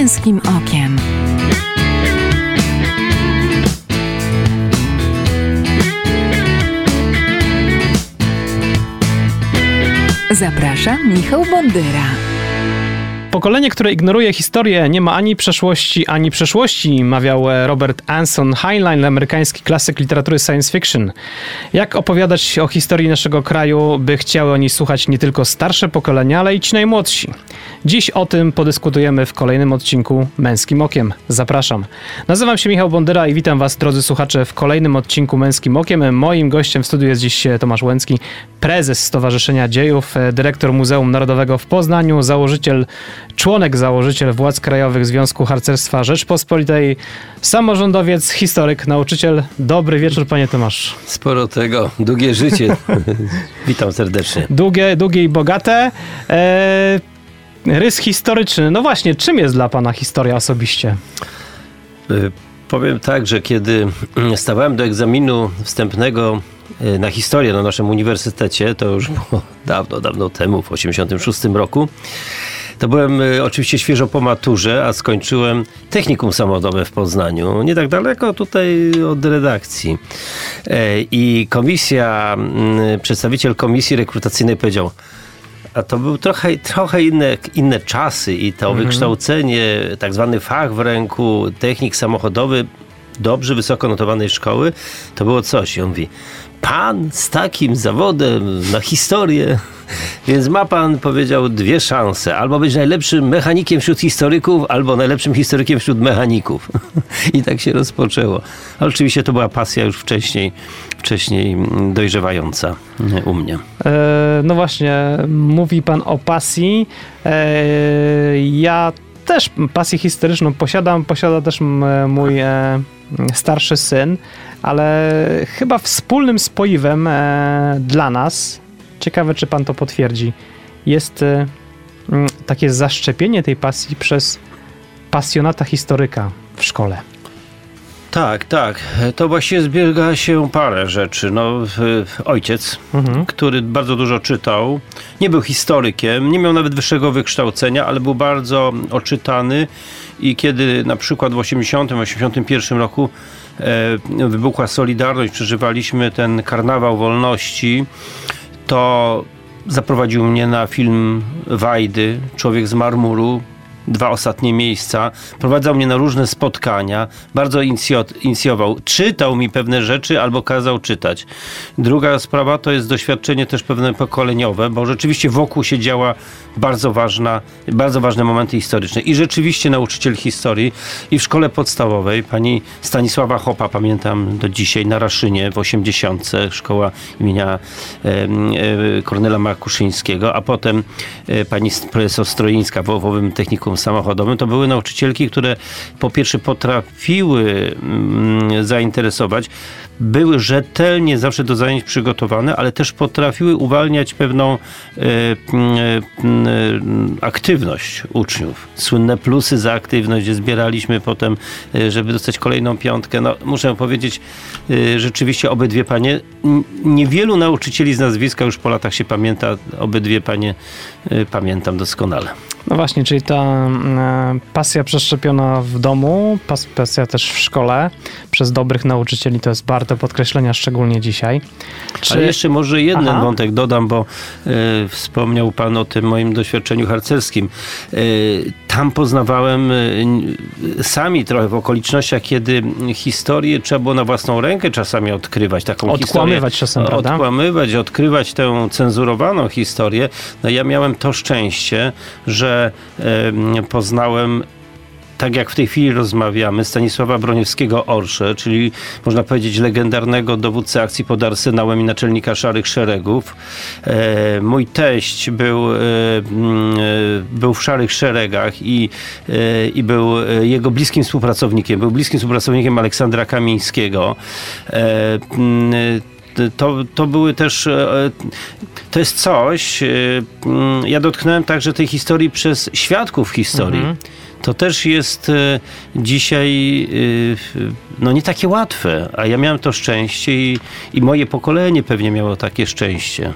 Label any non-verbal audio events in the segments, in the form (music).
męskim okiem. Zapraszam Michał Bondyra. Pokolenie, które ignoruje historię, nie ma ani przeszłości, ani przeszłości, mawiał Robert Anson Heinlein, amerykański klasyk literatury science fiction. Jak opowiadać o historii naszego kraju, by chciały oni słuchać nie tylko starsze pokolenia, ale i ci najmłodsi? Dziś o tym podyskutujemy w kolejnym odcinku Męskim Okiem. Zapraszam. Nazywam się Michał Bondyra i witam Was, drodzy słuchacze, w kolejnym odcinku Męskim Okiem. Moim gościem w studiu jest dziś Tomasz Łęcki, prezes Stowarzyszenia Dziejów, dyrektor Muzeum Narodowego w Poznaniu, założyciel członek, założyciel władz krajowych Związku Harcerstwa Rzeczpospolitej, samorządowiec, historyk, nauczyciel. Dobry wieczór, panie Tomasz. Sporo tego, długie życie. (laughs) Witam serdecznie. Długie, długie i bogate. Eee, rys historyczny. No właśnie, czym jest dla pana historia osobiście? Y, powiem tak, że kiedy (clears throat) stawałem do egzaminu wstępnego y, na historię na naszym uniwersytecie, to już było (laughs) dawno, dawno temu, w 1986 roku, to byłem y, oczywiście świeżo po maturze, a skończyłem technikum samochodowe w Poznaniu, nie tak daleko tutaj od redakcji. E, I komisja, mm, przedstawiciel komisji rekrutacyjnej powiedział, a to były trochę, trochę inne, inne czasy i to mhm. wykształcenie, tak zwany fach w ręku, technik samochodowy, dobrze wysoko notowanej szkoły, to było coś. I on mówi, pan z takim zawodem na historię więc ma pan, powiedział, dwie szanse. Albo być najlepszym mechanikiem wśród historyków, albo najlepszym historykiem wśród mechaników. (laughs) I tak się rozpoczęło. Ale oczywiście to była pasja już wcześniej, wcześniej dojrzewająca u mnie. E, no właśnie, mówi pan o pasji. E, ja też pasję historyczną posiadam, posiada też mój e, starszy syn, ale chyba wspólnym spoiwem e, dla nas, Ciekawe, czy pan to potwierdzi. Jest e, takie zaszczepienie tej pasji przez pasjonata historyka w szkole. Tak, tak. To właściwie zbiega się parę rzeczy. No, ojciec, mhm. który bardzo dużo czytał, nie był historykiem, nie miał nawet wyższego wykształcenia, ale był bardzo oczytany i kiedy na przykład w 80-81 roku wybuchła Solidarność, przeżywaliśmy ten karnawał wolności, to zaprowadził mnie na film Wajdy, Człowiek z marmuru, dwa ostatnie miejsca, prowadzał mnie na różne spotkania, bardzo inicjował, czytał mi pewne rzeczy albo kazał czytać. Druga sprawa to jest doświadczenie też pewne pokoleniowe, bo rzeczywiście wokół się działa bardzo ważna, bardzo ważne momenty historyczne. I rzeczywiście nauczyciel historii i w szkole podstawowej, pani Stanisława Hopa, pamiętam do dzisiaj, na Raszynie w 80. szkoła imienia e, Kornela Makuszyńskiego, a potem e, pani profesor Stroińska w Owowym Samochodowym, to były nauczycielki, które po pierwsze potrafiły mm, zainteresować, były rzetelnie zawsze do zajęć przygotowane, ale też potrafiły uwalniać pewną e, e, aktywność uczniów. Słynne plusy za aktywność, gdzie zbieraliśmy potem, e, żeby dostać kolejną piątkę. No, muszę powiedzieć, rzeczywiście obydwie panie, niewielu nauczycieli z nazwiska już po latach się pamięta, obydwie panie pamiętam doskonale. No właśnie, czyli ta pasja przeszczepiona w domu, pasja też w szkole przez dobrych nauczycieli to jest bardzo podkreślenia, szczególnie dzisiaj. Czy... Ale jeszcze może jeden Aha. wątek dodam, bo y, wspomniał pan o tym moim doświadczeniu harcerskim. Y, tam poznawałem y, sami trochę w okolicznościach, kiedy historię trzeba było na własną rękę czasami odkrywać. Taką odkłamywać historię, czasem, prawda? Odkłamywać, odkrywać tę cenzurowaną historię. No ja miałem to szczęście, że poznałem tak jak w tej chwili rozmawiamy, Stanisława Broniewskiego Orsze, czyli można powiedzieć legendarnego dowódcę akcji pod Arsenałem i naczelnika Szarych Szeregów. E, mój teść był, e, mm, e, był w Szarych Szeregach i, e, i był e, jego bliskim współpracownikiem. Był bliskim współpracownikiem Aleksandra Kamińskiego. E, mm, to, to były też, to jest coś, mm, ja dotknąłem także tej historii przez świadków historii. Mhm to też jest e, dzisiaj e, no nie takie łatwe, a ja miałem to szczęście i, i moje pokolenie pewnie miało takie szczęście.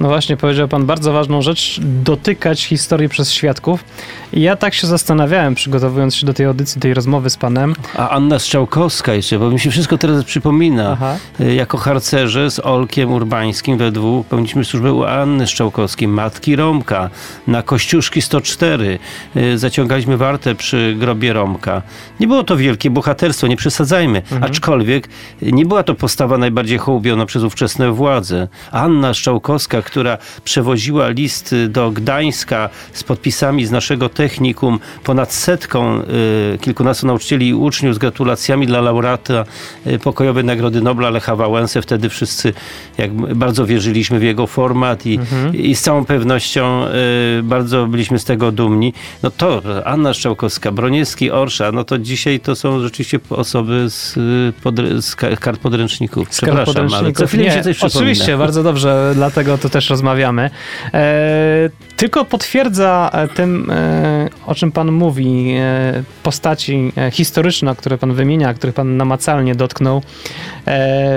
No właśnie, powiedział pan bardzo ważną rzecz, dotykać historii przez świadków. I ja tak się zastanawiałem, przygotowując się do tej audycji, tej rozmowy z panem. A Anna Strzałkowska jeszcze, bo mi się wszystko teraz przypomina. Aha. Y, Jako harcerze z Olkiem Urbańskim we dwóch pełniliśmy służbę u Anny Strzałkowskiej, matki Romka, na Kościuszki 104. Y, Zaciągaliśmy wartę przy grobie Romka. Nie było to wielkie bohaterstwo, nie przesadzajmy. Aczkolwiek nie była to postawa najbardziej hołubiona przez ówczesne władze. Anna Strzałkowska, która przewoziła list do Gdańska z podpisami z naszego technikum, ponad setką y, kilkunastu nauczycieli i uczniów z gratulacjami dla laureata y, pokojowej Nagrody Nobla Lecha Wałęsy. Wtedy wszyscy jak bardzo wierzyliśmy w jego format i, i z całą pewnością y, bardzo byliśmy z tego dumni. No to Anna Strzałkowska, Broniewski, Orsza, no to dzisiaj to są rzeczywiście osoby z, podr- z ka- kart podręczników. z kart Przepraszam, ale co podręczników. chwilę mi się coś przypomina. Oczywiście, bardzo dobrze, dlatego tu też rozmawiamy. E, tylko potwierdza e, tym, e, o czym pan mówi, postaci historyczne, które pan wymienia, których pan namacalnie dotknął,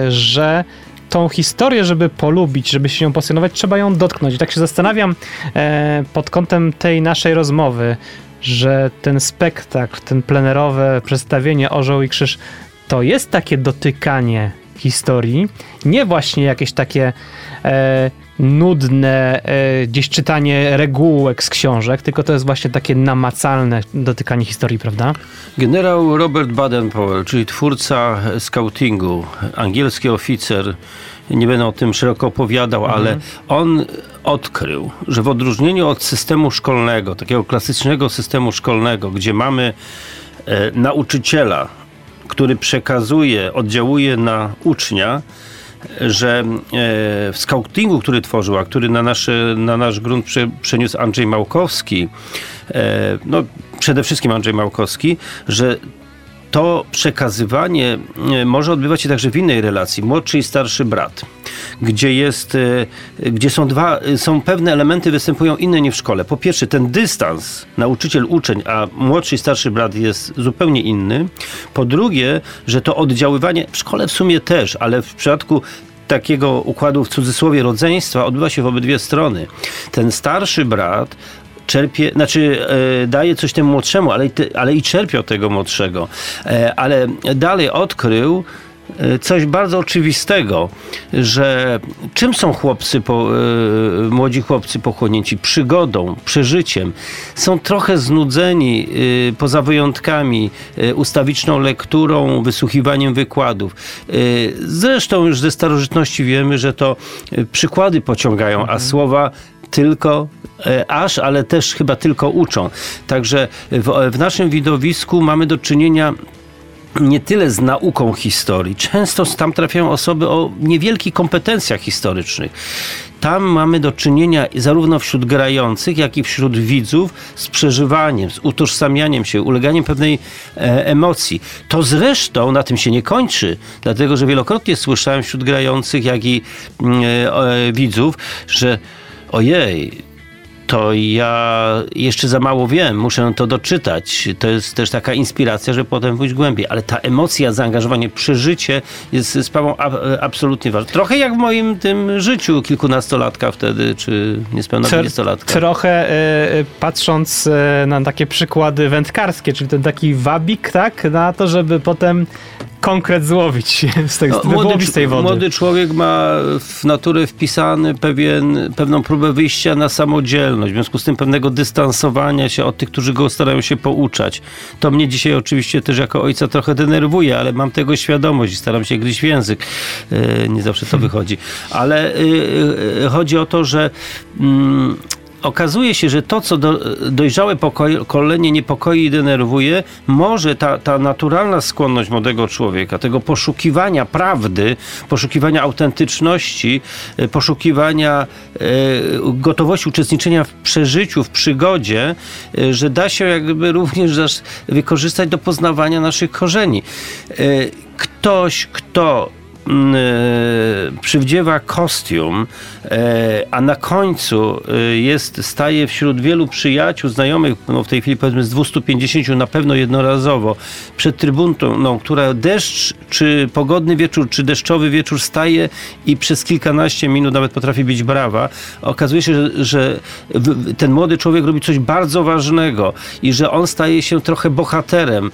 że tą historię, żeby polubić, żeby się ją pasjonować, trzeba ją dotknąć. I tak się zastanawiam pod kątem tej naszej rozmowy, że ten spektakl, ten plenerowe przedstawienie Orzeł i Krzyż to jest takie dotykanie historii, nie właśnie jakieś takie e, nudne e, gdzieś czytanie regułek z książek, tylko to jest właśnie takie namacalne dotykanie historii, prawda? Generał Robert Baden-Powell, czyli twórca scoutingu, angielski oficer, nie będę o tym szeroko opowiadał, ale on odkrył, że w odróżnieniu od systemu szkolnego, takiego klasycznego systemu szkolnego, gdzie mamy e, nauczyciela, który przekazuje, oddziałuje na ucznia, że e, w scoutingu, który tworzył, a który na, nasze, na nasz grunt prze, przeniósł Andrzej Małkowski, e, no przede wszystkim Andrzej Małkowski, że to przekazywanie e, może odbywać się także w innej relacji, młodszy i starszy brat, gdzie jest, e, gdzie są dwa, e, są pewne elementy występują inne niż w szkole. Po pierwsze, ten dystans nauczyciel-uczeń, a młodszy i starszy brat jest zupełnie inny. Po drugie, że to oddziaływanie, w szkole w sumie też, ale w przypadku takiego układu w cudzysłowie rodzeństwa odbywa się w obydwie strony. Ten starszy brat czerpie, znaczy e, daje coś temu młodszemu, ale, ale i czerpie od tego młodszego. E, ale dalej odkrył e, coś bardzo oczywistego, że czym są chłopcy, po, młodzi chłopcy pochłonięci? Przygodą, przeżyciem. Są trochę znudzeni, poza wyjątkami, ustawiczną lekturą, wysłuchiwaniem wykładów. Zresztą już ze starożytności wiemy, że to przykłady pociągają, a słowa tylko e, aż, ale też chyba tylko uczą. Także w, w naszym widowisku mamy do czynienia nie tyle z nauką historii. Często tam trafiają osoby o niewielkich kompetencjach historycznych. Tam mamy do czynienia zarówno wśród grających, jak i wśród widzów z przeżywaniem, z utożsamianiem się, uleganiem pewnej e, emocji. To zresztą na tym się nie kończy, dlatego że wielokrotnie słyszałem wśród grających, jak i mm, e, e, widzów, że ojej, to ja jeszcze za mało wiem, muszę to doczytać. To jest też taka inspiracja, żeby potem pójść głębiej. Ale ta emocja, zaangażowanie, przeżycie jest sprawą a, absolutnie ważną. Trochę jak w moim tym życiu kilkunastolatka wtedy, czy niespełna dwudziestolatka. Trochę e, patrząc e, na takie przykłady wędkarskie, czyli ten taki wabik, tak, na to, żeby potem konkret złowić z tej No, no, wyłowistej wody. młody człowiek ma w naturę wpisany pewien, pewną próbę wyjścia na samodzielność, w związku z tym pewnego dystansowania się od tych, którzy go starają się pouczać. To mnie dzisiaj oczywiście też jako ojca trochę denerwuje, ale mam tego świadomość i staram się gryźć w język. E, Nie zawsze to wychodzi. Ale e, e, chodzi o to, że mm, okazuje się, że to, co do, dojrzałe pokolenie niepokoi i denerwuje, może ta, ta naturalna skłonność młodego człowieka, tego poszukiwania prawdy, poszukiwania autentyczności, e, poszukiwania e, gotowości uczestniczenia w przeżyciu, w przygodzie, e, że da się jakby również wykorzystać do poznawania naszych korzeni. Ktoś, kto przywdziewa kostium, e, a na końcu e, jest, staje wśród wielu przyjaciół, znajomych, no w tej chwili powiedzmy z 250 na pewno jednorazowo, przed trybuną, no, która deszcz, czy pogodny wieczór, czy deszczowy wieczór staje i przez kilkanaście minut nawet potrafi bić brawa. Okazuje się, że, że ten młody człowiek robi coś bardzo ważnego i że on staje się trochę bohaterem.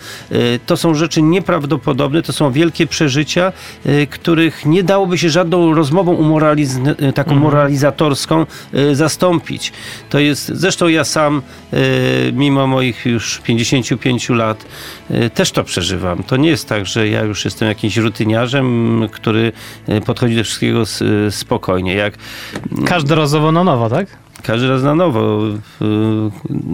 To są rzeczy nieprawdopodobne, to są wielkie przeżycia, y, których nie dałoby się żadną rozmową umoraliz- y, taką moralizatorską y, zastąpić. To jest, zresztą ja sam, y, mimo moich już 55 lat, też to przeżywam. To nie jest tak, że ja już jestem jakimś rutyniarzem, który podchodzi do wszystkiego spokojnie. Jak Każdorazowo na nowo, tak? Każdy raz na nowo. Y,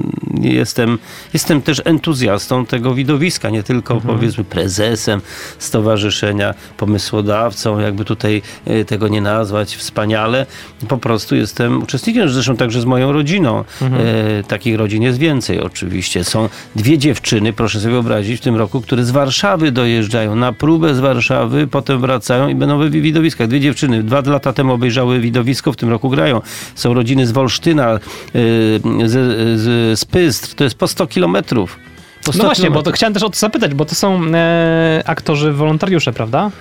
Jestem, jestem też entuzjastą tego widowiska, nie tylko powiedzmy prezesem stowarzyszenia, pomysłodawcą, jakby tutaj y, tego nie nazwać wspaniale. Po prostu jestem uczestnikiem, zresztą także z moją rodziną. Y, Takich rodzin jest więcej oczywiście. Są dwie dziewczyny, proszę sobie wyobrazić, w tym roku, które z Warszawy dojeżdżają na próbę z Warszawy, potem wracają i będą we widowiskach. Dwie dziewczyny dwa lata temu obejrzały widowisko, w tym roku grają. Są rodziny z Wolsztyna, y, z, z, z Pystr, to jest po 100 kilometrów. Po 100 No właśnie, bo to chciałem też o to zapytać, bo to są e, aktorzy wolontariusze, prawda?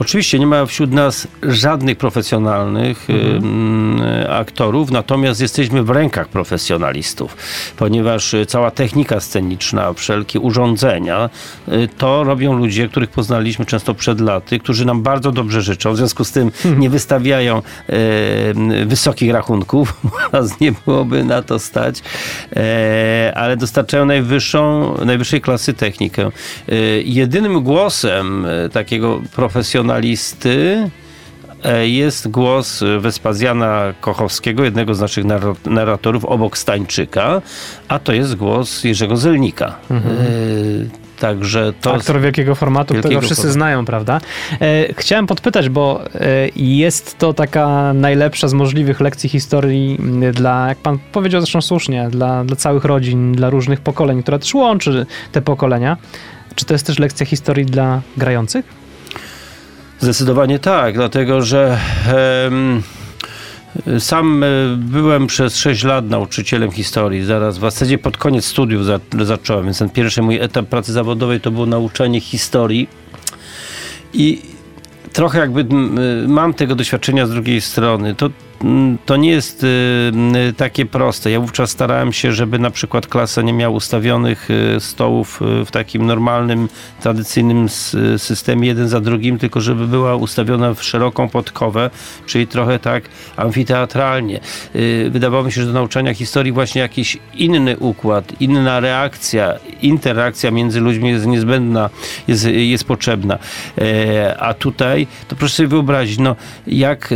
Oczywiście nie ma wśród nas żadnych profesjonalnych Mhm. aktorów, natomiast jesteśmy w rękach profesjonalistów, ponieważ cała technika sceniczna, wszelkie urządzenia, y, to robią ludzie, których poznaliśmy często przed laty, którzy nam bardzo dobrze życzą, w związku z tym Mhm. nie wystawiają wysokich rachunków, (laughs) nas nie byłoby na to stać, e, ale dostarczają najwyższą, najwyższej klasy technikę. Y, Jedynym głosem y, takiego profesjonalisty e, jest głos Wespazjana Kochowskiego, jednego z naszych narra- narratorów obok Stańczyka, a to jest głos Jerzego Zelnika. E, Także to... Aktor wielkiego formatu, którego Wielkiego wszyscy formatu. znają, prawda? E, chciałem podpytać, bo e, jest to taka najlepsza z możliwych lekcji historii dla, jak pan powiedział zresztą słusznie, dla, dla całych rodzin, dla różnych pokoleń, która też łączy te pokolenia. Czy to jest też lekcja historii dla grających? Zdecydowanie tak, dlatego że sam e, byłem przez 6 lat nauczycielem historii. Zaraz w zasadzie pod koniec studiów za, zacząłem, więc ten pierwszy mój etap pracy zawodowej to było nauczanie historii. I trochę jakby y, mam tego doświadczenia z drugiej strony. To, to nie jest y, y, takie proste. Ja wówczas starałem się, żeby na przykład klasa nie miała ustawionych y, stołów w takim normalnym, tradycyjnym systemie jeden za drugim, tylko żeby była ustawiona w szeroką podkowę, czyli trochę tak amfiteatralnie. Wydawało mi się, że do nauczania historii właśnie jakiś inny układ, inna reakcja, interakcja między ludźmi jest niezbędna, jest, jest potrzebna. E, A tutaj, to proszę sobie wyobrazić, no jak...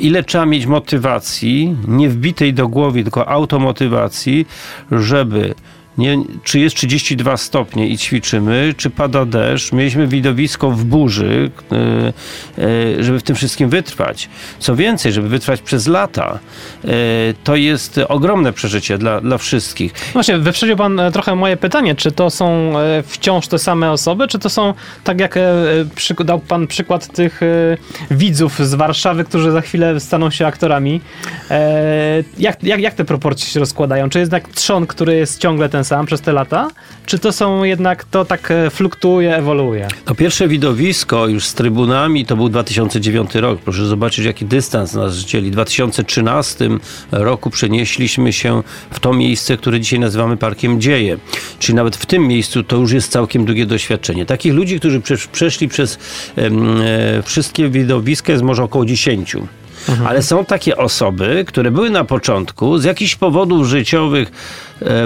Ile trzeba mieć motywacji, nie wbitej do głowy, tylko automotywacji, żeby nie, czy jest 32 stopnie i ćwiczymy, czy pada deszcz. Mieliśmy widowisko w burzy, e, e, żeby w tym wszystkim wytrwać. Co więcej, żeby wytrwać przez lata, e, to jest ogromne przeżycie dla, dla wszystkich. Właśnie, wyprzedził pan trochę moje pytanie, czy to są wciąż te same osoby, czy to są, tak jak dał pan przykład tych widzów z Warszawy, którzy za chwilę staną się aktorami. Jak, jak, jak te proporcje się rozkładają? Czy jest jednak trzon, który jest ciągle ten sam przez te lata? Czy to są jednak, to tak e, fluktuuje, ewoluuje? To pierwsze widowisko już z trybunami to był 2009 rok. Proszę zobaczyć, jaki dystans nas dzieli. W 2013 roku przenieśliśmy się w to miejsce, które dzisiaj nazywamy Parkiem Dzieje. Czyli nawet w tym miejscu to już jest całkiem długie doświadczenie. Takich ludzi, którzy prze, przeszli przez e, wszystkie widowiska jest może około 10. Ale są takie osoby, które były na początku, z jakichś powodów życiowych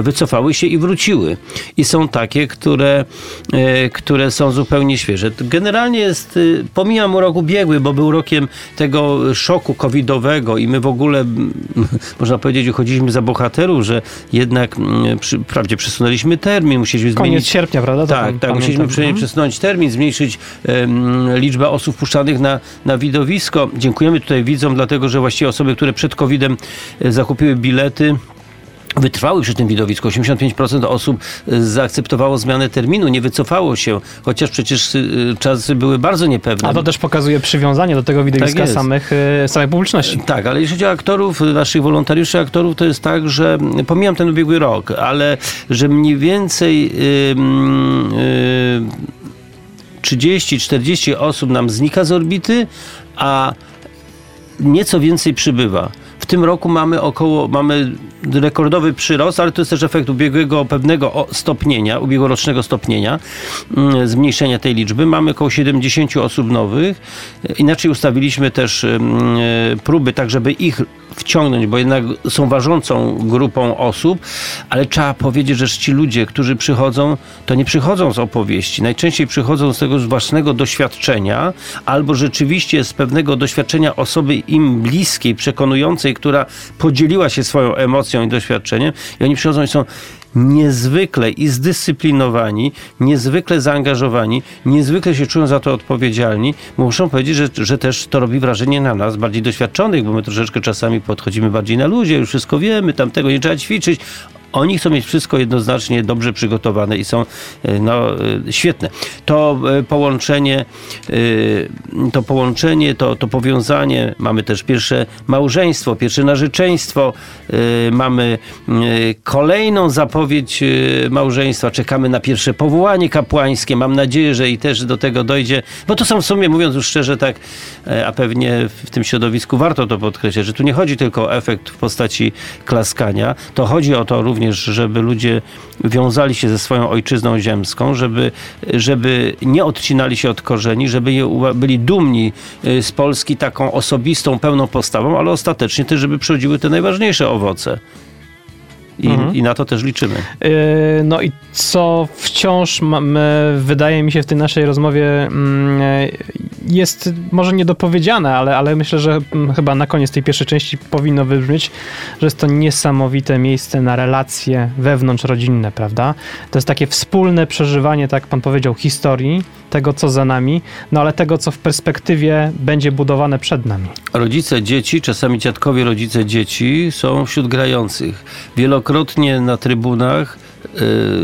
wycofały się i wróciły. I są takie, które, e, które są zupełnie świeże. Generalnie jest, y, pomijam rok ubiegły, bo był rokiem tego szoku covidowego i my w ogóle, (laughs) można powiedzieć, uchodziliśmy za bohaterów, że jednak, przy, wprawdzie przesunęliśmy termin, musieliśmy Koniec zmienić sierpnia, prawda? To tak, tak. Musieliśmy Mhm. przesunąć termin, zmniejszyć em, liczbę osób wpuszczanych na, na widowisko. Dziękujemy tutaj widzom, dlatego że właściwie osoby, które przed COVID-em e, zakupiły bilety, wytrwały przy tym widowisku. 85% osób y, zaakceptowało zmianę terminu, nie wycofało się, chociaż przecież y, czasy były bardzo niepewne. A to też pokazuje przywiązanie do tego widowiska Tak samych, y, samej publiczności. Tak, ale jeżeli chodzi o aktorów, naszych wolontariuszy aktorów, to jest tak, że pomijam ten ubiegły rok, ale że mniej więcej yy, yy, 30-40 osób nam znika z orbity, a nieco więcej przybywa. W tym roku mamy około, mamy rekordowy przyrost, ale to jest też efekt ubiegłego pewnego stopnienia, ubiegłorocznego stopnienia, mm, zmniejszenia tej liczby. Mamy około 70 osób nowych. Inaczej ustawiliśmy też mm, próby, tak żeby ich wciągnąć, bo jednak są ważącą grupą osób, ale trzeba powiedzieć, że ci ludzie, którzy przychodzą, to nie przychodzą z opowieści. Najczęściej przychodzą z tego własnego doświadczenia, albo rzeczywiście z pewnego doświadczenia osoby im bliskiej, przekonującej, która podzieliła się swoją emocją i doświadczeniem i oni przychodzą i są niezwykle i zdyscyplinowani, niezwykle zaangażowani, niezwykle się czują za to odpowiedzialni. Muszą powiedzieć, że, że też to robi wrażenie na nas, bardziej doświadczonych, bo my troszeczkę czasami podchodzimy bardziej na ludzie, już wszystko wiemy, tam tego nie trzeba ćwiczyć. Oni chcą mieć wszystko jednoznacznie dobrze przygotowane i są e, no, e, świetne. To e, połączenie, to połączenie, to, to powiązanie, mamy też pierwsze małżeństwo, pierwsze narzeczeństwo, mamy kolejną zapowiedź małżeństwa, czekamy na pierwsze powołanie kapłańskie, mam nadzieję, że i też do tego dojdzie, bo to są w sumie, mówiąc już szczerze, tak, a pewnie w tym środowisku warto to podkreślać, że tu nie chodzi tylko o efekt w postaci klaskania, to chodzi o to również, żeby ludzie wiązali się ze swoją ojczyzną ziemską, żeby, żeby nie odcinali się od korzeni, żeby je byli dumni y, z Polski taką osobistą, pełną postawą, ale ostatecznie też, żeby przychodziły te najważniejsze owoce. I, I na to też liczymy. Yy, No i co wciąż wydaje mi się w tej naszej rozmowie mm, jest może niedopowiedziane, ale, ale myślę, że mm, chyba na koniec tej pierwszej części powinno wybrzmieć, że jest to niesamowite miejsce na relacje wewnątrzrodzinne, prawda? To jest takie wspólne przeżywanie, tak jak pan powiedział, historii, tego co za nami, no ale tego co w perspektywie będzie budowane przed nami. Rodzice dzieci, czasami dziadkowie rodzice dzieci są wśród grających. Wielokrotnie na trybunach,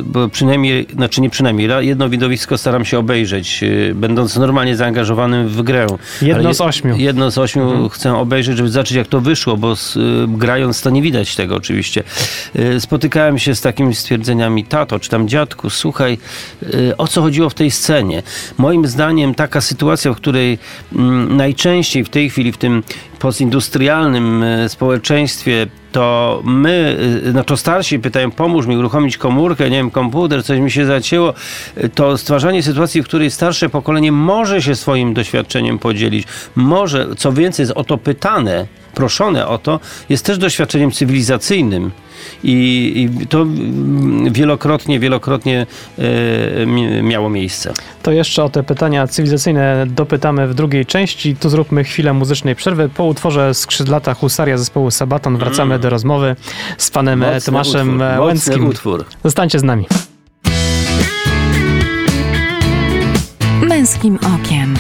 bo przynajmniej, znaczy nie przynajmniej, jedno widowisko staram się obejrzeć, yy, będąc normalnie zaangażowanym w grę. Jedno z ośmiu. Jedno z ośmiu chcę obejrzeć, żeby zobaczyć jak to wyszło, bo z, y, grając to nie widać tego oczywiście. Y, spotykałem się z takimi stwierdzeniami, tato czy tam dziadku, słuchaj, y, o co chodziło w tej scenie? Moim zdaniem taka sytuacja, w której mm, najczęściej w tej chwili w tym postindustrialnym y, społeczeństwie to my, y, to starsi pytają, pomóż mi uruchomić komórkę, nie wiem, komputer, coś mi się zacięło, to stwarzanie sytuacji, w której starsze pokolenie może się swoim doświadczeniem podzielić, może, co więcej, jest o to pytane, proszone o to, jest też doświadczeniem cywilizacyjnym. I, i to mm, wielokrotnie, wielokrotnie mi- miało miejsce. To jeszcze o te pytania cywilizacyjne dopytamy w drugiej części. Tu zróbmy chwilę muzycznej przerwy. Po utworze Skrzydlata Husaria zespołu Sabaton wracamy do rozmowy z panem e, Mocny Tomaszem utwór, Łęckim. utwór. Zostańcie z nami. Męskim okiem.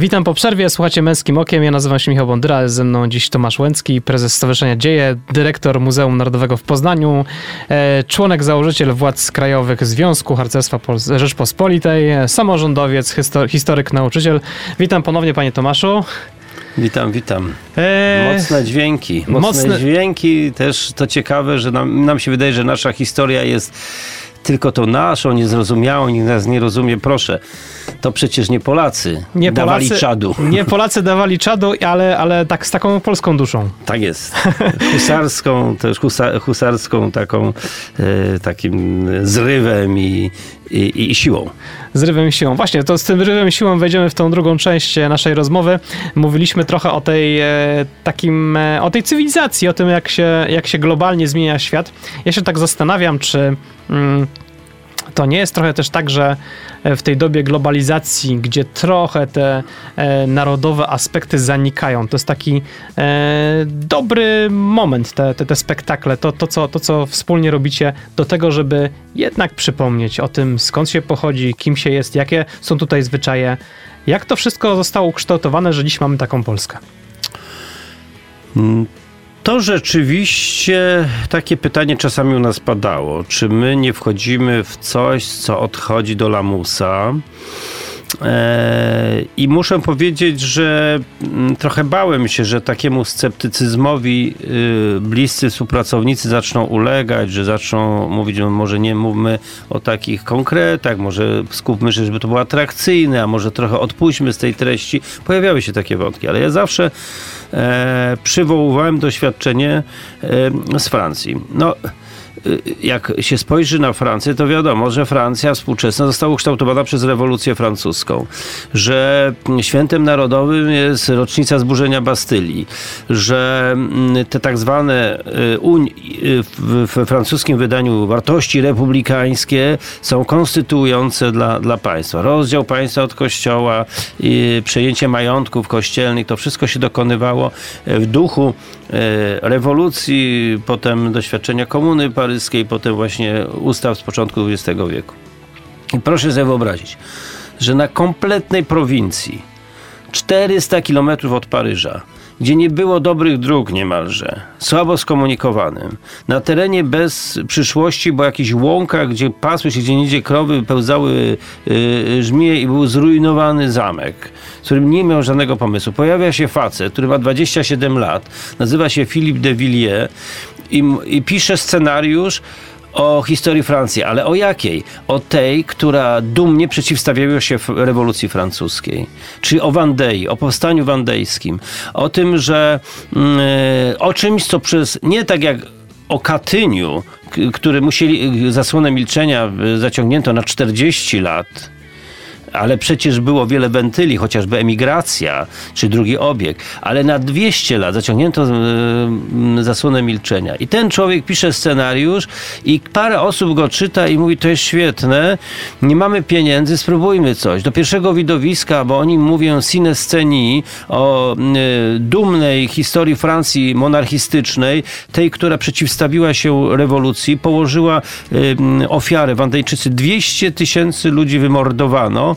Witam po przerwie, słuchacie Męskim Okiem. Ja nazywam się Michał Bondyra, ze mną dziś Tomasz Łęcki, prezes Stowarzyszenia Dzieje, dyrektor Muzeum Narodowego w Poznaniu, e, członek, założyciel władz krajowych Związku Harcerstwa Pol- Rzeczpospolitej, samorządowiec, histo- historyk, nauczyciel. Witam ponownie panie Tomaszu. Witam, witam. E, Mocne dźwięki. Mocne, mocne- dźwięki. Też to ciekawe, że nam, nam się wydaje, że nasza historia jest tylko tą naszą, niezrozumiałą, nikt nas nie rozumie. Proszę, to przecież nie Polacy nie dawali Polacy, czadu. (laughs) Nie Polacy dawali czadu, ale, ale tak z taką polską duszą. Tak jest. (laughs) Husarską, też husa, husarską taką, e, takim zrywem i, i, i siłą. Z rywem i siłą. Właśnie, to z tym rywem i siłą wejdziemy w tą drugą część e, naszej rozmowy. Mówiliśmy trochę o tej e, takim, e, o tej cywilizacji, o tym jak się, jak się globalnie zmienia świat. Ja się tak zastanawiam, czy mm, to nie jest trochę też tak, że e, w tej dobie globalizacji, gdzie trochę te e, narodowe aspekty zanikają, to jest taki e, dobry moment, te, te, te spektakle, to, to, co, to co wspólnie robicie do tego, żeby jednak przypomnieć o tym, skąd się pochodzi, kim się jest, jakie są tutaj zwyczaje, jak to wszystko zostało ukształtowane, że dziś mamy taką Polskę. Mm, to rzeczywiście takie pytanie czasami u nas padało. Czy my nie wchodzimy w coś, co odchodzi do lamusa? E, I muszę powiedzieć, że mm, trochę bałem się, że takiemu sceptycyzmowi y, bliscy współpracownicy zaczną ulegać, że zaczną mówić, no może nie mówmy o takich konkretach, może skupmy się, żeby to było atrakcyjne, a może trochę odpuśćmy z tej treści. Pojawiały się takie wątki, ale ja zawsze e, przywoływałem doświadczenie e, z Francji. No, jak się spojrzy na Francję, to wiadomo, że Francja współczesna została ukształtowana przez rewolucję francuską, że świętem narodowym jest rocznica zburzenia Bastylii, że mm, te tak zwane y, y, w francuskim wydaniu wartości republikańskie są konstytuujące dla, dla państwa. Rozdział państwa od kościoła, przejęcie majątków kościelnych, to wszystko się dokonywało w duchu y, rewolucji, potem doświadczenia komuny paryskiej, potem właśnie ustaw z początku XX wieku. I proszę sobie wyobrazić, że na kompletnej prowincji, 400 kilometrów od Paryża, gdzie nie było dobrych dróg niemalże, słabo skomunikowanym, na terenie bez przyszłości, bo jakiś łąka, gdzie pasły się gdzie niegdzie krowy, pełzały yy, żmije i był zrujnowany zamek, w którym nie miał żadnego pomysłu. Pojawia się facet, który ma 27 lat, nazywa się Philippe de Villiers i, i pisze scenariusz o historii Francji, ale o jakiej? O tej, która dumnie przeciwstawiała się rewolucji francuskiej. Czyli o Wandei, o powstaniu wandejskim. O tym, że mm, o czymś, co przez, nie tak jak o Katyniu, który musieli zasłonę milczenia zaciągnięto na 40 lat, ale przecież było wiele wentyli, chociażby emigracja czy drugi obieg, ale na 200 lat zaciągnięto e, zasłonę milczenia. I ten człowiek pisze scenariusz i parę osób go czyta i mówi, to jest świetne, nie mamy pieniędzy, spróbujmy coś. Do pierwszego widowiska, bo oni mówią sine sceni o y, dumnej historii Francji monarchistycznej, tej, która przeciwstawiła się rewolucji, położyła y, ofiarę. Wandejczycy 200 tysięcy ludzi wymordowano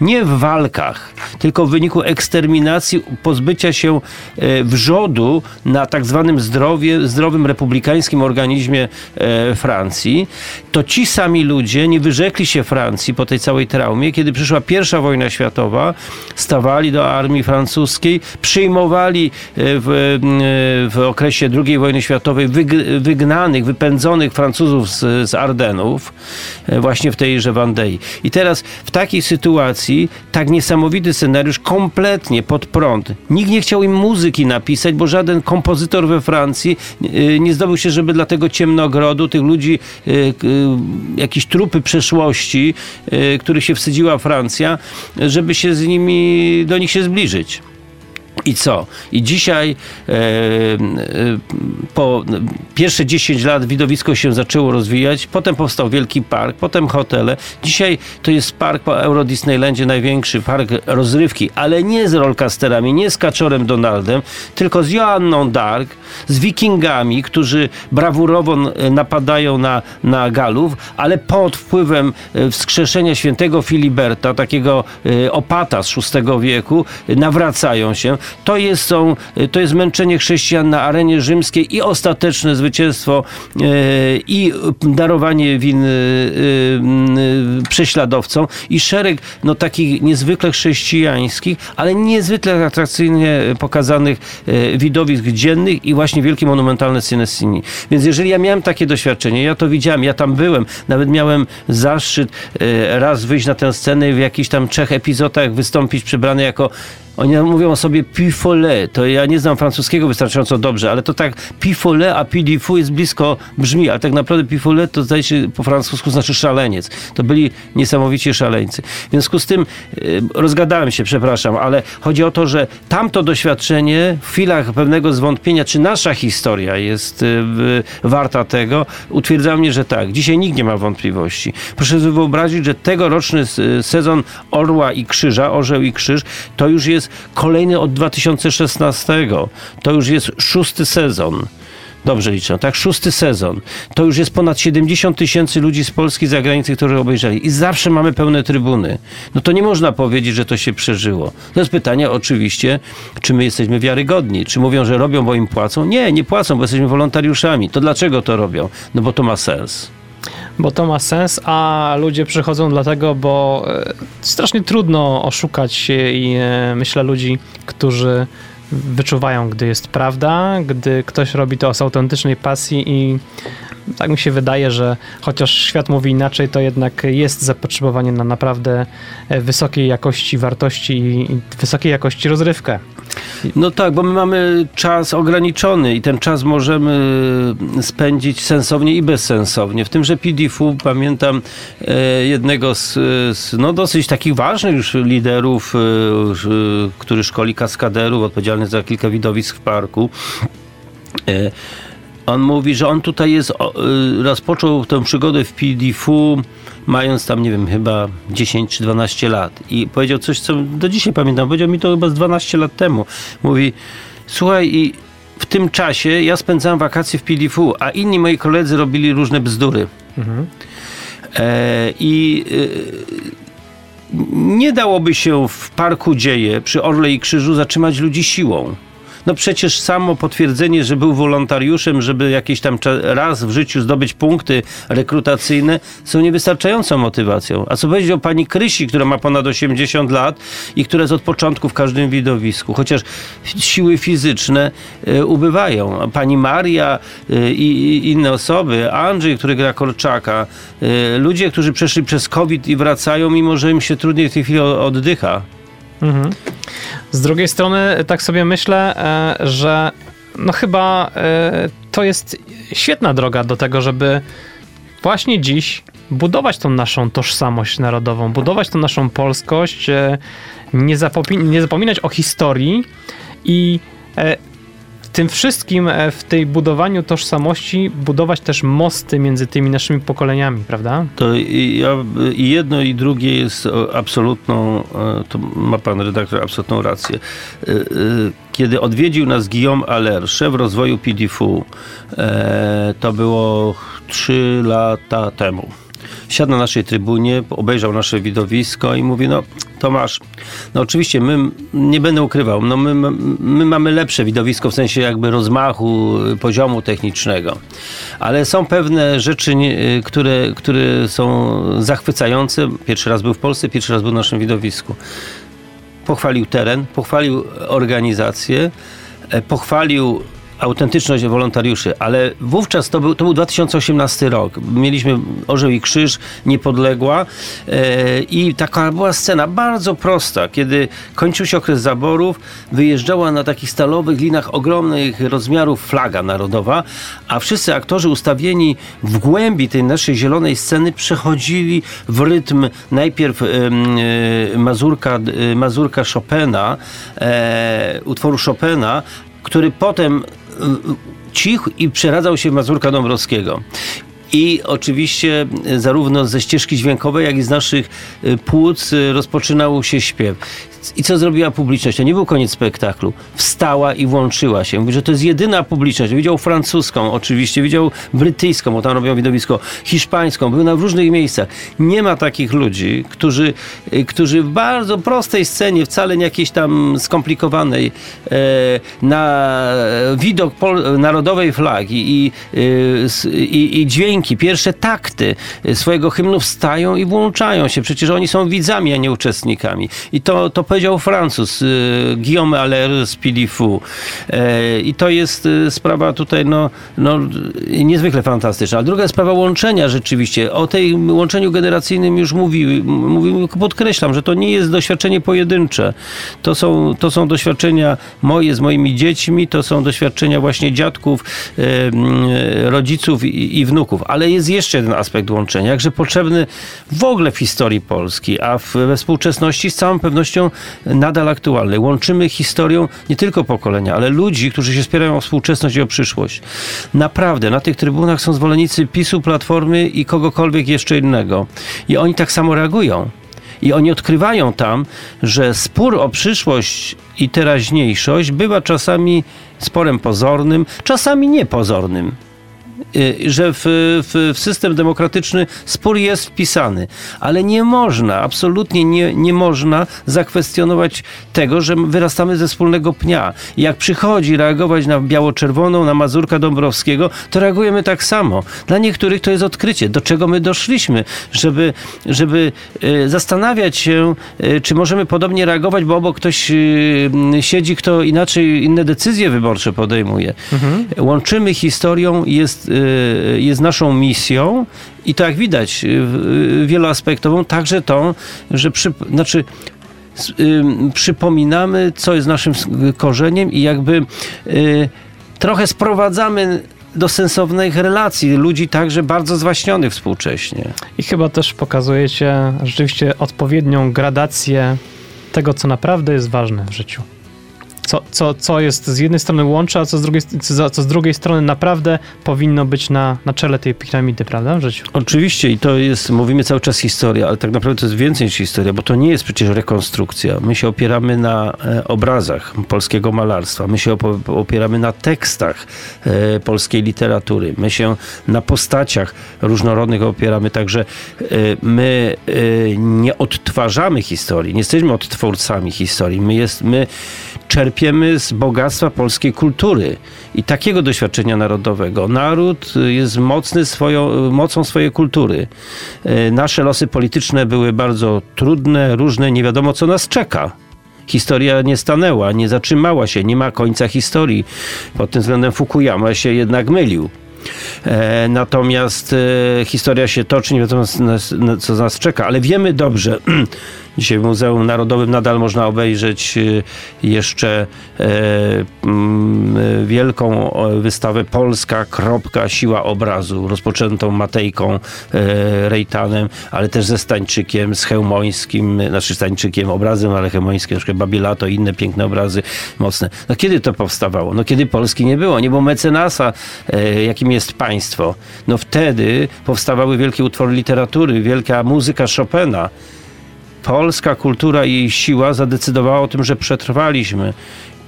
nie w walkach, tylko w wyniku eksterminacji, pozbycia się e, wrzodu na tak zwanym zdrowie, zdrowym republikańskim organizmie e, Francji, to ci sami ludzie nie wyrzekli się Francji po tej całej traumie. Kiedy przyszła pierwsza wojna światowa, stawali do armii francuskiej, przyjmowali e, w, w okresie II wojny światowej wygnanych, wypędzonych Francuzów z, z Ardenów, właśnie w tejże Wandei. I teraz w takiej sytuacji tak niesamowity scenariusz kompletnie pod prąd. Nikt nie chciał im muzyki napisać, bo żaden kompozytor we Francji y, nie zdobył się, żeby dla tego ciemnogrodu, tych ludzi, y, y, jakieś trupy przeszłości, których się wstydziła Francja, żeby się z nimi, do nich się zbliżyć. I co? I dzisiaj e, e, po pierwsze 10 lat widowisko się zaczęło rozwijać, potem powstał wielki park, potem hotele. Dzisiaj to jest park po Euro Disneylandzie, największy park rozrywki, ale nie z rolkasterami, nie z Kaczorem Donaldem, tylko z Joanną Dark, z wikingami, którzy brawurowo napadają na, na Galów, ale pod wpływem e, wskrzeszenia świętego Filiberta, takiego e, opata z VI wieku, nawracają się to jest, są, to jest męczenie chrześcijan na arenie rzymskiej i ostateczne zwycięstwo e, i darowanie win e, e, prześladowcom i szereg no, takich niezwykle chrześcijańskich, ale niezwykle atrakcyjnie pokazanych widowisk dziennych i właśnie wielkie monumentalne Cinesini. Więc jeżeli ja miałem takie doświadczenie, ja to widziałem, ja tam byłem, nawet miałem zaszczyt raz wyjść na tę scenę w jakichś tam trzech epizodach wystąpić przybrany jako Oni mówią o sobie pifole. To ja nie znam francuskiego wystarczająco dobrze, ale to tak pifole, a pidifu jest blisko brzmi, ale tak naprawdę pifole to zdaje się po francusku znaczy szaleniec. To byli niesamowici szaleńcy. W związku z tym y, rozgadałem się, przepraszam, ale chodzi o to, że tamto doświadczenie w chwilach pewnego zwątpienia, czy nasza historia jest y, warta tego, utwierdza mnie, że tak. Dzisiaj nikt nie ma wątpliwości. Proszę sobie wyobrazić, że tegoroczny sezon Orła i Krzyża, Orzeł i Krzyż, to już jest kolejny od 2016. To już jest szósty sezon. Dobrze liczę, tak? Szósty sezon. To już jest ponad 70 tysięcy ludzi z Polski i zagranicy, którzy obejrzeli. I zawsze mamy pełne trybuny. No to nie można powiedzieć, że to się przeżyło. To jest pytanie oczywiście, czy my jesteśmy wiarygodni. Czy mówią, że robią, bo im płacą? Nie, nie płacą, bo jesteśmy wolontariuszami. To dlaczego to robią? No bo to ma sens bo to ma sens, a ludzie przychodzą dlatego, bo e, strasznie trudno oszukać i e, myślę ludzi, którzy wyczuwają, gdy jest prawda, gdy ktoś robi to z autentycznej pasji i tak mi się wydaje, że chociaż świat mówi inaczej, to jednak jest zapotrzebowanie na naprawdę e, wysokiej jakości wartości i wysokiej jakości rozrywkę. No tak, bo my mamy czas ograniczony i ten czas możemy spędzić sensownie i bezsensownie. W tymże PDF-u pamiętam e, jednego z, z, no dosyć takich ważnych już liderów, e, który szkoli kaskaderów, odpowiedzialny za kilka widowisk w parku. On mówi, że on tutaj jest, rozpoczął tę przygodę w PDF-u mając tam, nie wiem, chyba 10 czy 12 lat. I powiedział coś, co do dzisiaj pamiętam. Powiedział mi to chyba z 12 lat temu. Mówi, słuchaj, i w tym czasie ja spędzałem wakacje w PDF, a inni moi koledzy robili różne bzdury. Mhm. E, I e, nie dałoby się w parku dzieje przy Orle i Krzyżu zatrzymać ludzi siłą. No przecież samo potwierdzenie, że był wolontariuszem, żeby jakiś tam raz w życiu zdobyć punkty rekrutacyjne, są niewystarczającą motywacją. A co powiedzieć o pani Krysi, która ma ponad 80 lat i która jest od początku w każdym widowisku, chociaż siły fizyczne y, ubywają. Pani Maria y, i inne osoby, Andrzej, który gra Korczaka, y, ludzie, którzy przeszli przez COVID i wracają, mimo że im się trudniej w tej chwili oddycha. Mhm. Z drugiej strony tak sobie myślę, e, że no chyba e, to jest świetna droga do tego, żeby właśnie dziś budować tą naszą tożsamość narodową, budować tą naszą polskość, e, nie, nie zapominać o historii i tym wszystkim e, w tej budowaniu tożsamości budować też mosty między tymi naszymi pokoleniami, prawda? To i, ja, i jedno i drugie jest absolutną, e, to ma pan redaktor absolutną rację. E, kiedy odwiedził nas Guillaume Aller, szef rozwoju PDF-u, to było trzy lata temu siadł na naszej trybunie, obejrzał nasze widowisko i mówi, no Tomasz, no oczywiście my, nie będę ukrywał, no my, my mamy lepsze widowisko w sensie jakby rozmachu, poziomu technicznego, ale są pewne rzeczy, które, które są zachwycające. Pierwszy raz był w Polsce, pierwszy raz był w naszym widowisku. Pochwalił teren, pochwalił organizację, e, pochwalił autentyczność wolontariuszy, ale wówczas to był, to był 2018 rok. Mieliśmy Orzeł i Krzyż, Niepodległa e, i taka była scena bardzo prosta, kiedy kończył się okres zaborów, wyjeżdżała na takich stalowych linach ogromnych rozmiarów flaga narodowa, a wszyscy aktorzy ustawieni w głębi tej naszej zielonej sceny przechodzili w rytm najpierw e, Mazurka, e, Mazurka Chopina, utworu Chopina, który potem cichł i przeradzał się Mazurka Dąbrowskiego. I oczywiście zarówno ze ścieżki dźwiękowej, jak i z naszych y, płuc y, rozpoczynał się śpiew. I co zrobiła publiczność? To nie był koniec spektaklu. Wstała i włączyła się. Mówi, że to jest jedyna publiczność. Widział francuską, oczywiście, widział brytyjską, bo tam robią widowisko, hiszpańską, był na różnych miejscach. Nie ma takich ludzi, którzy, którzy w bardzo prostej scenie, wcale nie jakiejś tam skomplikowanej, e, na widok narodowej flagi i, i, i dźwięk dźwięki, pierwsze takty swojego hymnu wstają i włączają się. Przecież oni są widzami, a nie uczestnikami. I to, to powiedział Francuz, Guillaume Aller z Pilifu. I to jest sprawa tutaj no, no, niezwykle fantastyczna. A druga sprawa łączenia rzeczywiście. O tej łączeniu generacyjnym już mówił, mówił podkreślam, że to nie jest doświadczenie pojedyncze. To są, to są doświadczenia moje z moimi dziećmi, to są doświadczenia właśnie dziadków, rodziców i, i wnuków. Ale jest jeszcze jeden aspekt łączenia, jakże potrzebny w ogóle w historii Polski, a w, we współczesności z całą pewnością nadal aktualny. Łączymy historią nie tylko pokolenia, ale ludzi, którzy się spierają o współczesność i o przyszłość. Naprawdę, na tych trybunach są zwolennicy PiSu, Platformy i kogokolwiek jeszcze innego. I oni tak samo reagują. I oni odkrywają tam, że spór o przyszłość i teraźniejszość bywa czasami sporem pozornym, czasami niepozornym. Y, że w, w, w, system demokratyczny spór jest wpisany, ale nie można, absolutnie nie, nie można zakwestionować tego, że wyrastamy ze wspólnego pnia. Jak przychodzi reagować na biało-czerwoną, na Mazurka Dąbrowskiego, to reagujemy tak samo. Dla niektórych to jest odkrycie, do czego my doszliśmy, żeby, żeby y, zastanawiać się, y, czy możemy podobnie reagować, bo obok ktoś siedzi, kto inaczej inne decyzje wyborcze podejmuje. Mhm. Łączymy historią, jest jest naszą misją i to jak widać y, wieloaspektową, także tą, że przy, znaczy y, przypominamy, co jest naszym korzeniem i jakby trochę sprowadzamy do sensownych relacji ludzi także bardzo zwaśnionych współcześnie. I chyba też pokazujecie rzeczywiście odpowiednią gradację tego, co naprawdę jest ważne w życiu co, co, co jest z jednej strony łączy, a co z drugiej, co, co z drugiej strony naprawdę powinno być na, na czele tej piramidy, prawda, w życiu. Oczywiście i to jest, mówimy cały czas historia, ale tak naprawdę to jest więcej niż historia, bo to nie jest przecież rekonstrukcja. My się opieramy na e, obrazach polskiego malarstwa, my się opieramy na tekstach e, polskiej literatury, my się na postaciach różnorodnych opieramy, także e, my nie odtwarzamy historii, nie jesteśmy odtwórcami historii, my, jest, my czerpiemy z bogactwa polskiej kultury i takiego doświadczenia narodowego. Naród jest mocny swoją, mocą swojej kultury. E, nasze losy polityczne były bardzo trudne, różne, nie wiadomo co nas czeka. Historia nie stanęła, nie zatrzymała się, nie ma końca historii. Pod tym względem Fukuyama się jednak mylił. E, natomiast e, historia się toczy, nie wiadomo co nas czeka, ale wiemy dobrze, (clears throat) Dzisiaj w Muzeum Narodowym nadal można obejrzeć y, jeszcze e, mm, wielką wystawę Polska, kropka, siła obrazu, rozpoczętą Matejką e, Rejtanem, ale też ze Stańczykiem, z Chełmońskim, znaczy Stańczykiem, obrazem, ale Chełmońskim, na przykład Babilato i inne piękne obrazy mocne. No kiedy to powstawało? No kiedy Polski nie było, nie było mecenasa, e, jakim jest państwo. No wtedy powstawały wielkie utwory literatury, wielka muzyka Chopina polska kultura i jej siła zadecydowała o tym, że przetrwaliśmy.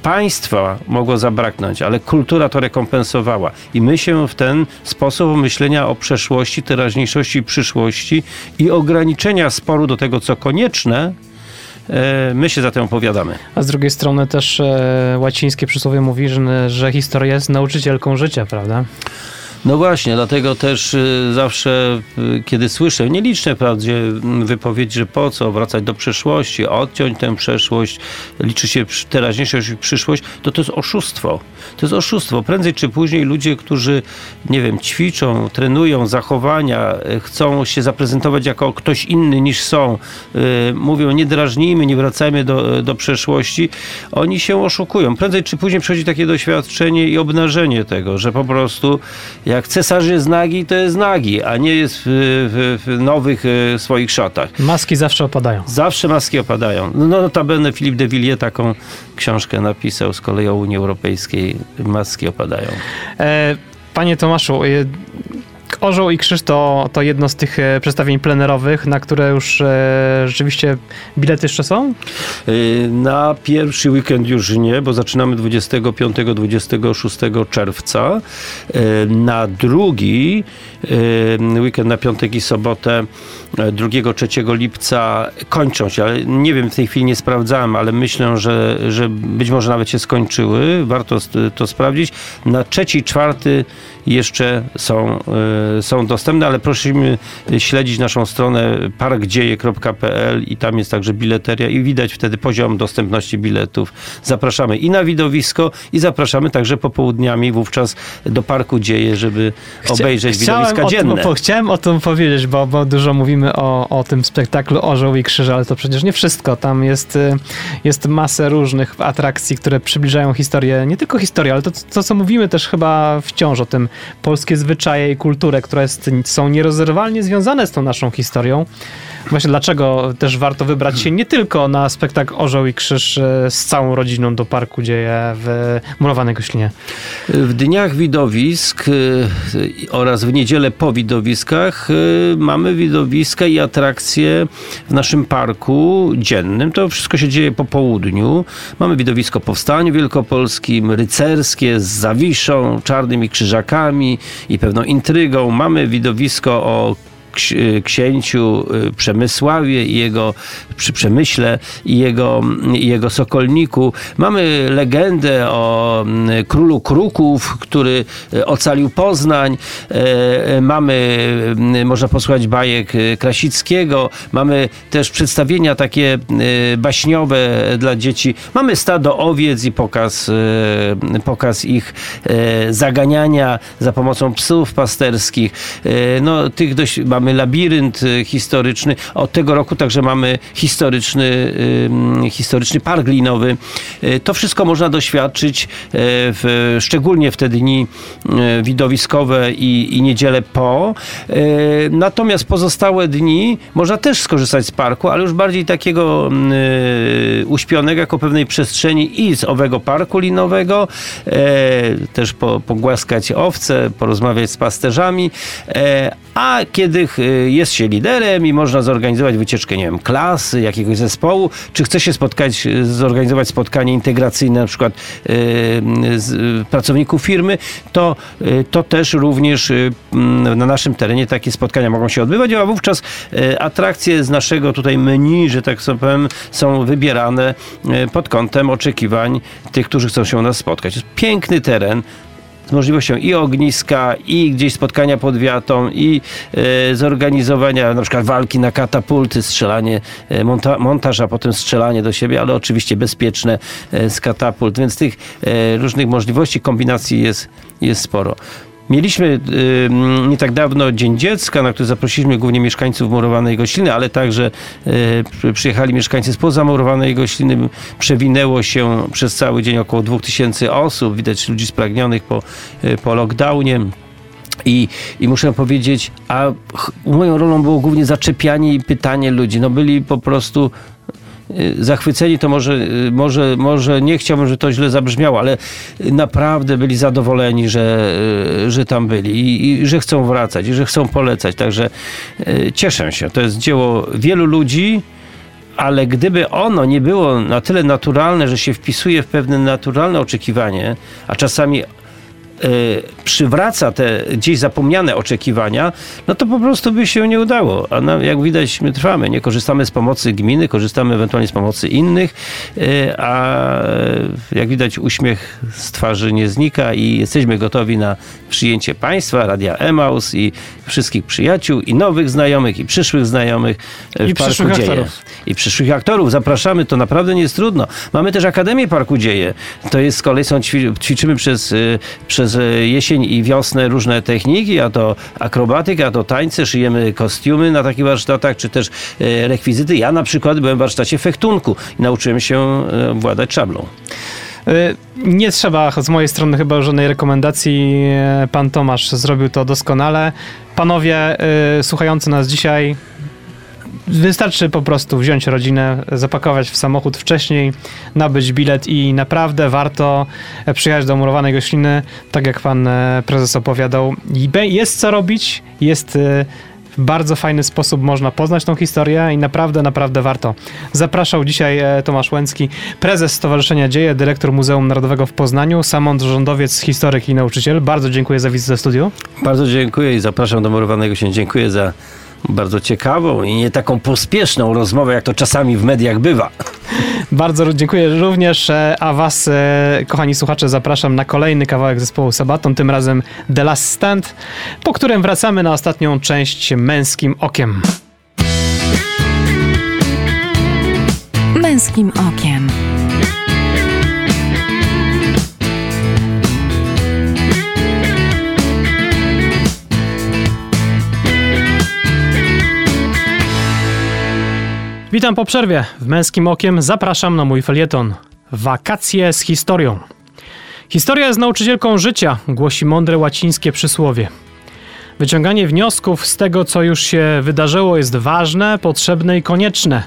Państwa mogło zabraknąć, ale kultura to rekompensowała. I my się w ten sposób myślenia o przeszłości, teraźniejszości przyszłości i ograniczenia sporu do tego, co konieczne, e, my się za tym opowiadamy. A z drugiej strony też e, łacińskie przysłowie mówi, że historia jest nauczycielką życia, prawda? No właśnie, dlatego też y, zawsze, y, kiedy słyszę nieliczne wprawdzie mm, wypowiedzi, że po co wracać do przeszłości, odciąć tę przeszłość, liczy się teraźniejszość i przyszłość, to to jest oszustwo. To jest oszustwo. Prędzej czy później ludzie, którzy, nie wiem, ćwiczą, trenują zachowania, y, chcą się zaprezentować jako ktoś inny niż są, mówią nie drażnijmy, nie wracajmy do, do przeszłości, oni się oszukują. Prędzej czy później przychodzi takie doświadczenie i obnażenie tego, że po prostu jak cesarz jest nagi, to jest nagi, a nie jest w, w, w nowych e, swoich szatach. Maski zawsze opadają. Zawsze maski opadają. No notabene Philippe de Villiers taką książkę napisał z kolei o Unii Europejskiej. Maski opadają. E, panie Tomaszu, e, Orzeł i Krzyż to, to jedno z tych e, przedstawień plenerowych, na które już e, rzeczywiście bilety jeszcze są? E, na pierwszy weekend już nie, bo zaczynamy 25-26 czerwca. E, na drugi weekend, na piątek i sobotę 2-3 lipca kończą się, ale nie wiem, w tej chwili nie sprawdzałem, ale myślę, że, że być może nawet się skończyły. Warto to sprawdzić. Na trzeci, czwarty jeszcze są, y, są dostępne, ale prosimy śledzić naszą stronę parkdzieje.pl i tam jest także bileteria i widać wtedy poziom dostępności biletów. Zapraszamy i na widowisko i zapraszamy także popołudniami wówczas do Parku Dzieje, żeby obejrzeć Chciałem widowiska dzienne. Tym, chciałem o tym powiedzieć, bo, bo dużo mówimy o, o tym spektaklu Orzeł i Krzyż, ale to przecież nie wszystko. Tam jest, y, jest masę różnych atrakcji, które przybliżają historię, nie tylko historię, ale to, to co mówimy też chyba wciąż o tym polskie zwyczaje i kulturę, które jest, są nierozerwalnie związane z tą naszą historią. Właśnie dlaczego też warto wybrać się nie tylko na spektakl Orzeł i Krzyż e, z całą rodziną do Parku Dzieje w Murowanej Goślinie. W dniach widowisk e, oraz w niedzielę po widowiskach e, mamy widowiska i atrakcje w naszym parku dziennym. To wszystko się dzieje po południu. Mamy widowisko Powstaniu Wielkopolskim, rycerskie z Zawiszą, czarnymi krzyżakami i pewną intrygą. Mamy widowisko o księciu y, Przemysławie i jego przy Przemyśle i jego, jego sokolniku. Mamy legendę o mm, królu Kruków, który y, ocalił Poznań. Y, mamy, mm, można posłuchać bajek Krasickiego. Mamy też przedstawienia takie baśniowe dla dzieci. Mamy stado owiec i pokaz, pokaz ich zaganiania za pomocą psów pasterskich. No, tych dość, mamy mamy labirynt y, historyczny. Od tego roku także mamy historyczny, historyczny park linowy. Y, to wszystko można doświadczyć, y, w, szczególnie w te dni widowiskowe i, i niedzielę po. Natomiast pozostałe dni można też skorzystać z parku, ale już bardziej takiego uśpionego jako pewnej przestrzeni i z owego parku linowego, też po, pogłaskać owce, porozmawiać z pasterzami, a kiedy y, jest się liderem i można zorganizować wycieczkę, nie wiem, klasy, jakiegoś zespołu, czy chce się spotkać, y, zorganizować spotkanie integracyjne na przykład y, pracowników firmy, to, to też również mm, na naszym terenie takie spotkania mogą się odbywać, a wówczas atrakcje z naszego tutaj menu, że tak sobie powiem, są wybierane pod kątem oczekiwań tych, którzy chcą się u nas spotkać. Piękny teren, możliwością i ogniska, i gdzieś spotkania pod wiatą, i e, zorganizowania na przykład walki na katapulty, strzelanie, e, monta montaż, a potem strzelanie do siebie, ale oczywiście bezpieczne e, z katapult, więc tych różnych możliwości, kombinacji jest, jest sporo. Mieliśmy y, nie tak dawno Dzień Dziecka, na który zaprosiliśmy głównie mieszkańców Murowanej Gośliny, ale także y, przyjechali mieszkańcy spoza Murowanej Gośliny. Przewinęło się przez cały dzień około 2000 osób. Widać ludzi spragnionych po, y, po lockdownie. I, I muszę powiedzieć, a moją rolą było głównie zaczepianie i pytanie ludzi. No byli po prostu zachwyceni, to może, y, może, może nie chciałbym, żeby to źle zabrzmiało, ale naprawdę byli zadowoleni, że, y, że tam byli i, i że chcą wracać, i że chcą polecać. Także cieszę się. To jest dzieło wielu ludzi, ale gdyby ono nie było na tyle naturalne, że się wpisuje w pewne naturalne oczekiwanie, a czasami Y, przywraca te gdzieś zapomniane oczekiwania, no to po prostu by się nie udało. A no, jak widać, my trwamy. Nie korzystamy z pomocy gminy, korzystamy ewentualnie z pomocy innych, y, a jak widać, uśmiech z twarzy nie znika i jesteśmy gotowi na przyjęcie państwa, Radia Emaus i wszystkich przyjaciół i nowych znajomych i przyszłych znajomych w I Parku przyszłych Dzieje. Aktorów. I przyszłych aktorów. Zapraszamy, to naprawdę nie jest trudno. Mamy też Akademię Parku Dzieje. To jest z kolei, są, ćwiczymy przez, przez e, jesień i wiosnę różne techniki, a to akrobatyka, a to tańce, szyjemy kostiumy na takich warsztatach, czy też e, rekwizyty. Ja na przykład byłem w warsztacie fechtunku i nauczyłem się e, władać szablą. Nie trzeba z mojej strony chyba żadnej rekomendacji. Pan Tomasz zrobił to doskonale. Panowie słuchający nas dzisiaj, Wystarczy po prostu wziąć rodzinę, zapakować w samochód wcześniej, nabyć bilet i naprawdę warto przyjechać do murowanej gośliny, tak jak pan e, prezes opowiadał. Jest co robić, jest e, w bardzo fajny sposób można poznać tą historię i naprawdę, naprawdę warto. Zapraszał dzisiaj e, Tomasz Łęcki, prezes Stowarzyszenia Dzieje, dyrektor Muzeum Narodowego w Poznaniu, samorządowiec, historyk i nauczyciel. Bardzo dziękuję za wizytę w studiu. Bardzo dziękuję i zapraszam do Murowanego się. Dziękuję za Bardzo ciekawą i nie taką pospieszną rozmowę, jak to czasami w mediach bywa. Bardzo dziękuję również, e, a Was, e, kochani słuchacze, zapraszam na kolejny kawałek zespołu Sabaton, tym razem The Last Stand, po którym wracamy na ostatnią część męskim okiem. Męskim okiem. Witam po przerwie. W Męskim Okiem zapraszam na mój felieton. Wakacje z historią. Historia jest nauczycielką życia, głosi mądre łacińskie przysłowie. Wyciąganie wniosków z tego, co już się wydarzyło, jest ważne, potrzebne i konieczne.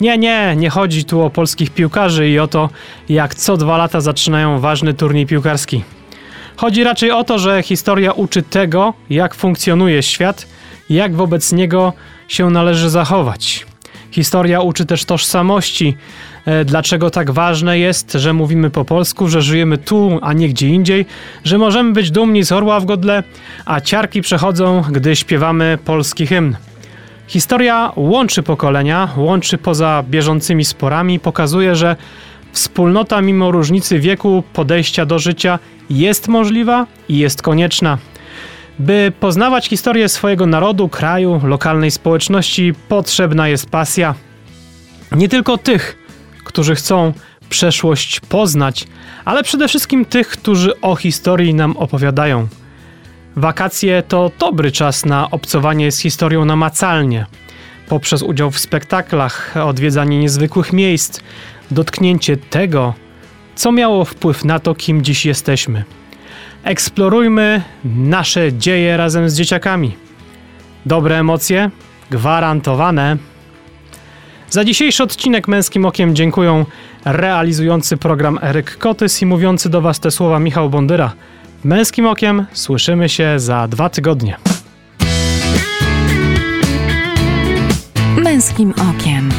Nie, nie, nie chodzi tu o polskich piłkarzy i o to, jak co dwa lata zaczynają ważny turniej piłkarski. Chodzi raczej o to, że historia uczy tego, jak funkcjonuje świat, jak wobec niego się należy zachować. Historia uczy też tożsamości. E, Dlaczego tak ważne jest, że mówimy po polsku, że żyjemy tu, a nie gdzie indziej, że możemy być dumni z orła w godle, a ciarki przechodzą, gdy śpiewamy polski hymn. Historia łączy pokolenia, łączy poza bieżącymi sporami, pokazuje, że wspólnota mimo różnicy wieku, podejścia do życia jest możliwa i jest konieczna. By poznawać historię swojego narodu, kraju, lokalnej społeczności, potrzebna jest pasja. Nie tylko tych, którzy chcą przeszłość poznać, ale przede wszystkim tych, którzy o historii nam opowiadają. Wakacje to dobry czas na obcowanie z historią namacalnie, poprzez udział w spektaklach, odwiedzanie niezwykłych miejsc, dotknięcie tego, co miało wpływ na to, kim dziś jesteśmy. Eksplorujmy nasze dzieje razem z dzieciakami. Dobre emocje? Gwarantowane. Za dzisiejszy odcinek Męskim Okiem dziękuję realizujący program Eryk Kotys i mówiący do Was te słowa Michał Bondyra. Męskim Okiem słyszymy się za dwa tygodnie. Męskim okiem.